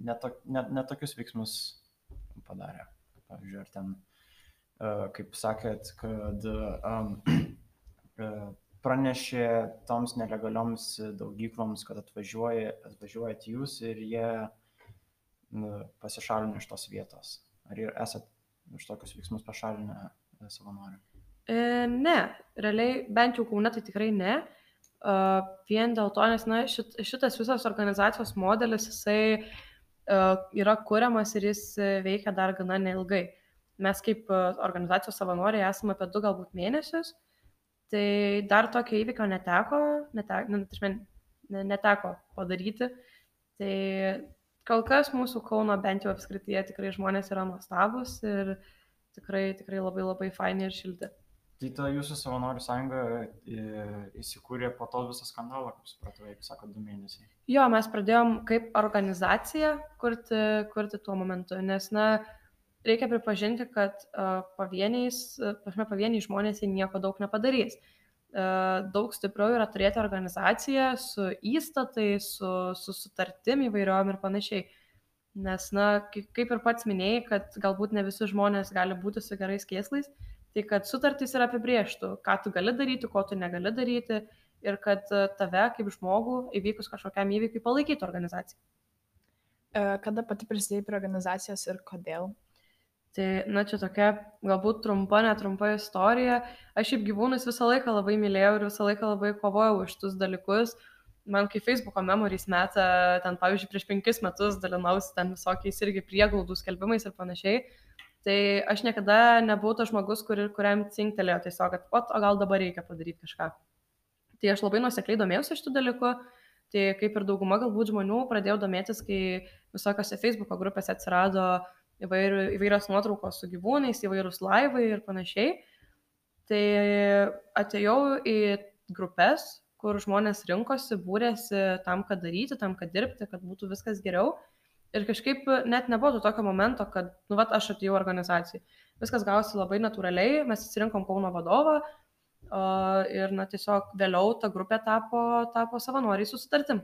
netokius net, net tokius veiksmus padarė? Pavyzdžiui, ar ten, kaip sakėt, kad uh, pranešė toms nelegalioms daugykloms, kad atvažiuoja, atvažiuojat jūs ir jie pasišalina iš tos vietos. Ar ir esat už tokius veiksmus pašalinę savanorių? E, ne, realiai, bent jau kaune tai tikrai ne. E, vien dėl to, nes na, šit, šitas visas organizacijos modelis, jisai yra kuriamas ir jis veikia dar gana neilgai. Mes kaip organizacijos savanoriai esame apie du galbūt mėnesius, tai dar tokio įvykio neteko, neteko, nu, neteko padaryti. Tai kol kas mūsų Kauno bent jau apskrityje tikrai žmonės yra nuostabus ir tikrai, tikrai labai labai faini ir šilti. Tai ta jūsų savanorių sąjunga e, įsikūrė po to visą skandalą, kaip supratau, jeigu sako, du mėnesiai. Jo, mes pradėjom kaip organizacija kurti, kurti tuo momentu, nes, na, reikia pripažinti, kad pavieniais, pašme, pavieniai žmonės jie nieko daug nepadarys. Daug stipriau yra turėti organizaciją su įstatai, su, su sutartim įvairiom ir panašiai. Nes, na, kaip ir pats minėjai, kad galbūt ne visi žmonės gali būti su gerais kėslais, Tai kad sutartys ir apibrieštų, ką tu gali daryti, ko tu negali daryti ir kad tave kaip žmogų įvykus kažkokiam įvykiui palaikytų organizacija. E, kada pati prisidėjai prie organizacijos ir kodėl? Tai, na, čia tokia galbūt trumpa, netrumpa istorija. Aš šiaip gyvūnus visą laiką labai mylėjau ir visą laiką labai kovojau už tus dalykus. Man kai Facebook'o memories metą, ten pavyzdžiui, prieš penkis metus dalinausi ten visokiais irgi prieglaudų skelbimais ir panašiai. Tai aš niekada nebuvau tas žmogus, kur, kuriam cinktelėjo tiesiog, kad, o, o gal dabar reikia padaryti kažką. Tai aš labai nusekliai domėjausi šitų dalykų, tai kaip ir dauguma galbūt žmonių pradėjau domėtis, kai visokiose Facebook'o grupėse atsirado įvair, įvairios nuotraukos su gyvūnais, įvairūs laivai ir panašiai. Tai atėjau į grupės, kur žmonės rinkosi, būrėsi tam, kad daryti, tam, kad dirbti, kad būtų viskas geriau. Ir kažkaip net nebuvo tokio momento, kad, nu, va, aš atėjau organizacijai. Viskas gausi labai natūraliai, mes atsirinkom Kauno vadovą ir, na, tiesiog vėliau ta grupė tapo, tapo savanoriai susitartim.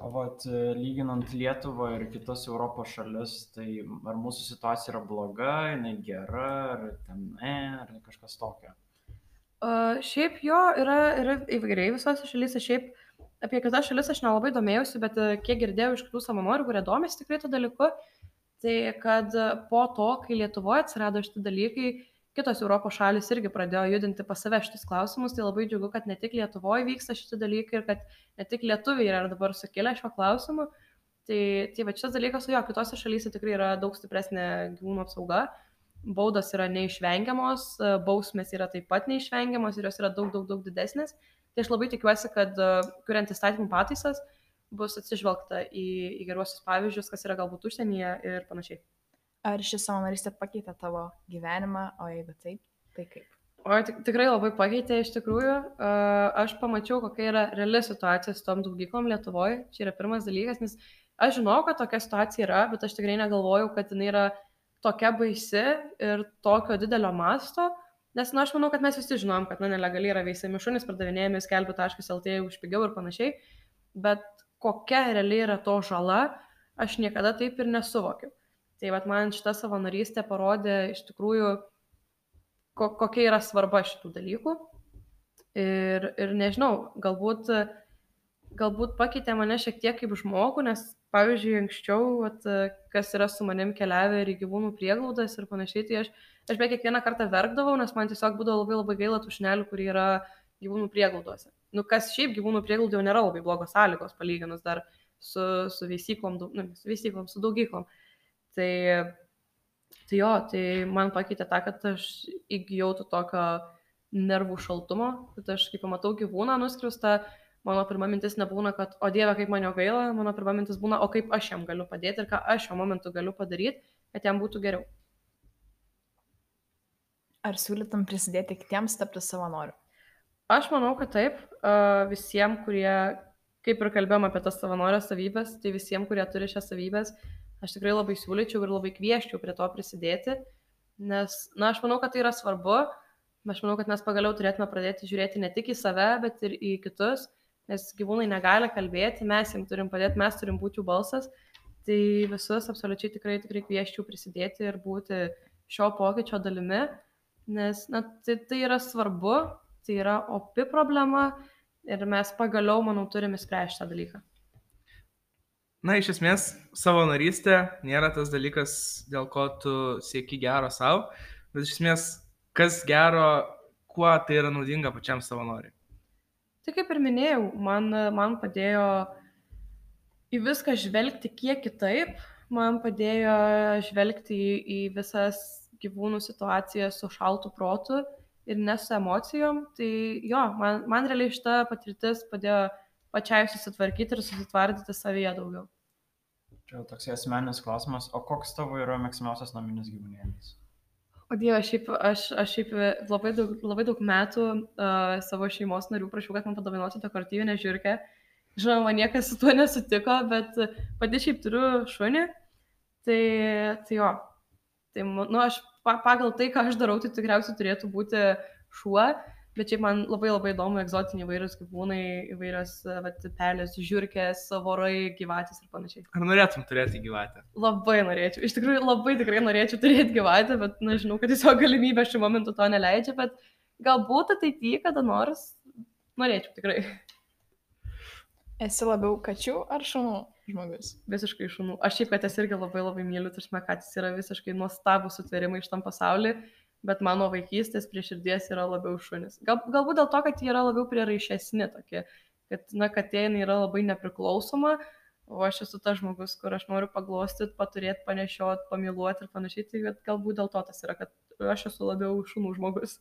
O vat, lyginant Lietuvą ir kitas Europos šalis, tai ar mūsų situacija yra bloga, jinai gera, ar ten ne, ar kažkas tokio? Uh, šiaip jo yra, yra įvairiai visose šalyse, šiaip apie kitas šalis aš nelabai domėjausi, bet e, kiek girdėjau iš kitų savanorių, kurie domisi tikrai to dalyku, tai kad e, po to, kai Lietuvoje atsirado šitie dalykai, kitos Europos šalis irgi pradėjo judinti pas save šitus klausimus, tai labai džiugu, kad ne tik Lietuvoje vyksta šitie dalykai ir kad ne tik lietuviai yra dabar sukėlę šio klausimu. Tai, tai va šitas dalykas, jo, kitose šalyse tikrai yra daug stipresnė gyvūnų apsauga, baudos yra neišvengiamos, bausmės yra taip pat neišvengiamos ir jos yra daug, daug, daug didesnės. Tai aš labai tikiuosi, kad kuriant įstatymų pataisas bus atsižvelgta į, į geruosius pavyzdžius, kas yra galbūt užsienyje ir panašiai. Ar ši savanorystė pakeitė tavo gyvenimą, o jeigu taip, tai kaip? O tik, tikrai labai pakeitė iš tikrųjų. Aš pamačiau, kokia yra reali situacija su tom daugyklom Lietuvoje. Čia yra pirmas dalykas, nes aš žinau, kad tokia situacija yra, bet aš tikrai negalvojau, kad jinai yra tokia baisi ir tokio didelio masto. Nes, na, nu, aš manau, kad mes visi žinom, kad, na, nelegaliai yra veisiami šunys, pardavinėjami skelbiu.lt už pigiau ir panašiai, bet kokia realiai yra to žala, aš niekada taip ir nesuvokiu. Tai vad man šita savanorystė parodė iš tikrųjų, ko, kokia yra svarba šitų dalykų. Ir, ir nežinau, galbūt, galbūt pakeitė mane šiek tiek kaip žmogų, nes, pavyzdžiui, anksčiau, vat, kas yra su manim keliavę ir į gyvūnų prieglaudas ir panašiai, tai aš aš beveik kiekvieną kartą verkdavau, nes man tiesiog būdavo labai labai gaila tų šnelių, kurie yra gyvūnų prieglauduose. Nu, kas šiaip gyvūnų prieglaudo jau nėra labai blogos sąlygos, palyginus dar su, su veisyklom, nu, su veisyklom, su daugyklom. Tai, tai jo, tai man pakeitė tą, kad aš įgyjau to tokio nervų šaltumo, kad aš kai pamatau gyvūną nuskriustą, mano pirma mintis nebūna, kad, o Dieve, kaip man jo gaila, mano pirma mintis būna, o kaip aš jam galiu padėti ir ką aš šiuo momentu galiu padaryti, kad jam būtų geriau. Ar siūlytum prisidėti kitiems tapti savanoriu? Aš manau, kad taip. Visiems, kurie, kaip ir kalbėjom apie tas savanorio savybės, tai visiems, kurie turi šias savybės, aš tikrai labai siūlyčiau ir labai kvieščiau prie to prisidėti, nes, na, aš manau, kad tai yra svarbu. Aš manau, kad mes pagaliau turėtume pradėti žiūrėti ne tik į save, bet ir į kitus, nes gyvūnai negali kalbėti, mes jiems turim padėti, mes turim būti jų balsas. Tai visus absoliučiai tikrai, tikrai kvieščiau prisidėti ir būti šio pokyčio dalimi nes na, tai, tai yra svarbu, tai yra opi problema ir mes pagaliau, manau, turime spręsti tą dalyką. Na, iš esmės, savanorystė nėra tas dalykas, dėl ko tu sieki gero savo, bet iš esmės, kas gero, kuo tai yra naudinga pačiam savanoriui. Tai kaip ir minėjau, man, man padėjo į viską žvelgti kiek kitaip, man padėjo žvelgti į, į visas gyvūnų situaciją su šaltu protu ir ne su emocijom. Tai jo, man, man realiai šita patirtis padėjo pačiai susitvarkyti ir susitvardyti savyje daugiau. Čia toks asmeninis klausimas, o koks tavo yra mėgstamiausias naminis gyvūnėlis? O Dieve, šiaip, aš, aš šiaip labai daug, labai daug metų uh, savo šeimos narių prašiau, kad man padovanotų dekoratyvinę žiūrkę. Žinoma, niekas su tuo nesutiko, bet pati šiaip turiu šunį. Tai, tai jo, tai, nu, aš pagal tai, ką aš darau, tai tikriausiai turėtų būti šuo, bet šiaip man labai labai įdomu egzotiniai įvairius gyvūnai, įvairios vat, pelės, žiūrkės, vorai, gyvatės ir panašiai. Ar norėtum turėti gyvatę? Labai norėčiau, iš tikrųjų labai tikrai norėčiau turėti gyvatę, bet na, žinau, kad tiesiog galimybė šiuo momentu to neleidžia, bet galbūt ateityje kada nors norėčiau tikrai. Esi labiau kačių ar šunų žmogus? Visiškai šunų. Aš šiaip katės irgi labai labai myliu, tarsi katės yra visiškai nuostabus sutverimai iš tam pasaulį, bet mano vaikystės prie širdies yra labiau šunis. Gal, galbūt dėl to, kad jie yra labiau priraišesni tokie, kad, na, katė yra labai nepriklausoma, o aš esu tas žmogus, kur aš noriu paglostyti, paturėti, panešioti, pamiluoti ir panašiai, tai galbūt dėl to tas yra, kad aš esu labiau šunų žmogus.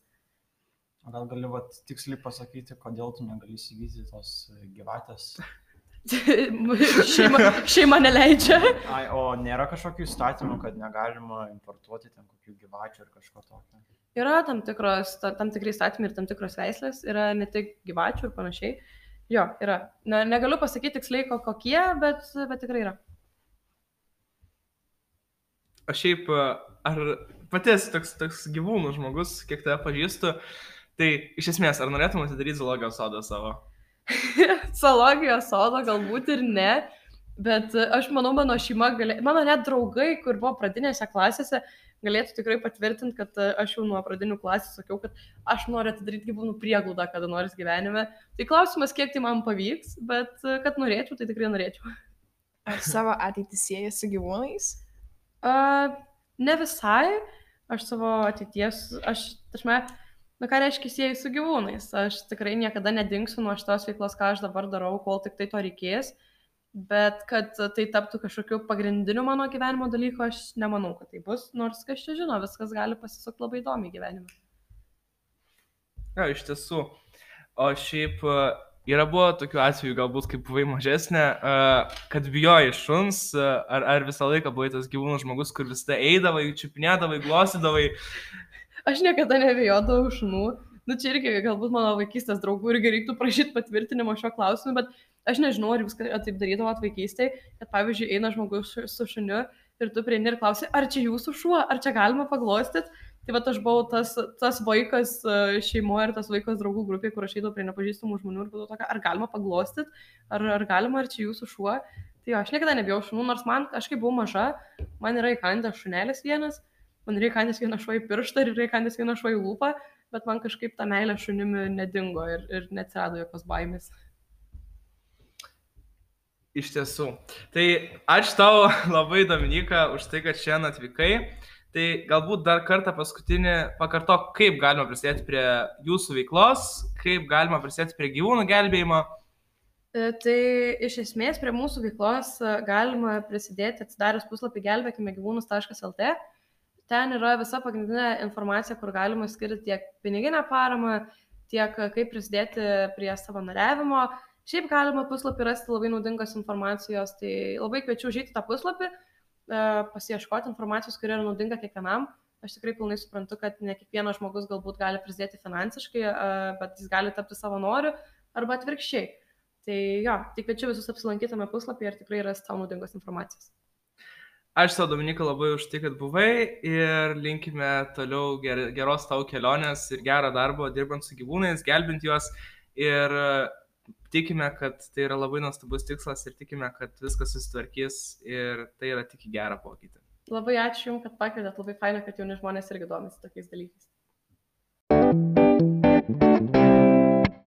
Gal gali vat, tiksliai pasakyti, kodėl tu negali įsigyti tos gyvatės? šeima, šeima neleidžia. Ai, o nėra kažkokių įstatymų, kad negalima importuoti ten kokių gyvačių ar kažko tokio? Yra tam, tikros, tam tikrai įstatymai ir tam tikros veislės, yra ne tik gyvačių ir panašiai. Jo, yra. Ne, negaliu pasakyti tiksliai kokie, bet, bet tikrai yra. Aš šiaip, ar pati esi toks, toks gyvūnų žmogus, kiek tave pažįstu, Tai iš esmės, ar norėtum atidaryti zoologijos sodą savo? zoologijos sodą galbūt ir ne, bet aš manau, mano šeima, galė... mano net draugai, kur buvo pradinėse klasėse, galėtų tikrai patvirtinti, kad aš jau nuo pradinių klasės sakiau, kad aš noriu atidaryti gyvūnų prieglaudą kada nors gyvenime. Tai klausimas, kiek tai man pavyks, bet kad norėčiau, tai tikrai norėčiau. Ar savo ateitį sieja su gyvūnais? Uh, ne visai. Aš savo ateities, aš, aš me, Na ką reiškia sieju su gyvūnais? Aš tikrai niekada nedingsiu nuo šitos veiklos, ką aš dabar darau, kol tik tai to reikės. Bet kad tai taptų kažkokiu pagrindiniu mano gyvenimo dalyku, aš nemanau, kad tai bus. Nors kas čia žino, viskas gali pasisukti labai įdomiai gyvenime. Ja, iš tiesų. O šiaip e, yra buvo tokių atvejų, galbūt kaip buvai mažesnė, e, kad bijoji šuns, e, ar, ar visą laiką buvai tas gyvūnų žmogus, kur visada eidavai, čiupinėdavai, glosydavai Aš niekada nebijodavau šunų. Nu, čia irgi galbūt mano vaikystės draugų irgi reiktų prašyti patvirtinimo šio klausimu, bet aš nežinau, ar jūs taip darydavot vaikystėje, kad pavyzdžiui eina žmogus su šuniu ir tu prieini ir klausi, ar čia jūsų šuo, ar čia galima paglostyti. Tai va aš buvau tas, tas vaikas e, šeimoje ir tas vaikas draugų grupėje, kur aš eidavau prie nepažįstamų žmonių ir būdavau tokia, ar galima paglostyti, ar, ar galima, ar čia jūsų šuo. Tai jo, aš niekada nebijau šunų, nors man, aš kai buvau maža, man yra įkandęs šunelis vienas man reikandės vieną šuo į pirštą ir reikandės vieną šuo į lūpą, bet man kažkaip ta meilė šunimi nedingo ir, ir neatsirado jokios baimės. Iš tiesų. Tai ačiū tau labai, Dominika, už tai, kad šiandien atvykai. Tai galbūt dar kartą paskutinį pakartok, kaip galima prisidėti prie jūsų veiklos, kaip galima prisidėti prie gyvūnų gelbėjimo. E, tai iš esmės prie mūsų veiklos galima prisidėti atsidarius puslapį gelbėkime gyvūnus.lt ten yra visa pagrindinė informacija, kur galima skirti tiek piniginę paramą, tiek kaip prisidėti prie savanoriavimo. Šiaip galima puslapį rasti labai naudingos informacijos, tai labai kviečiu užėti tą puslapį, e, pasieškoti informacijos, kuri yra naudinga kiekvienam. Aš tikrai pilnai suprantu, kad ne kiekvienas žmogus galbūt gali prisidėti finansiškai, e, bet jis gali tapti savanoriu arba atvirkščiai. Tai jo, tik kviečiu visus apsilankyti tame puslapyje ir tikrai rasti tau naudingos informacijos. Aš tau, Dominika, labai už tai, kad buvai ir linkime toliau ger, geros tau kelionės ir gerą darbą dirbant su gyvūnais, gelbint juos ir tikime, kad tai yra labai nuostabus tikslas ir tikime, kad viskas susitvarkys ir tai yra tik į gerą pokytį. Labai ačiū Jums, kad pakvietėt, labai faina, kad jauni žmonės irgi domisi tokiais dalykais.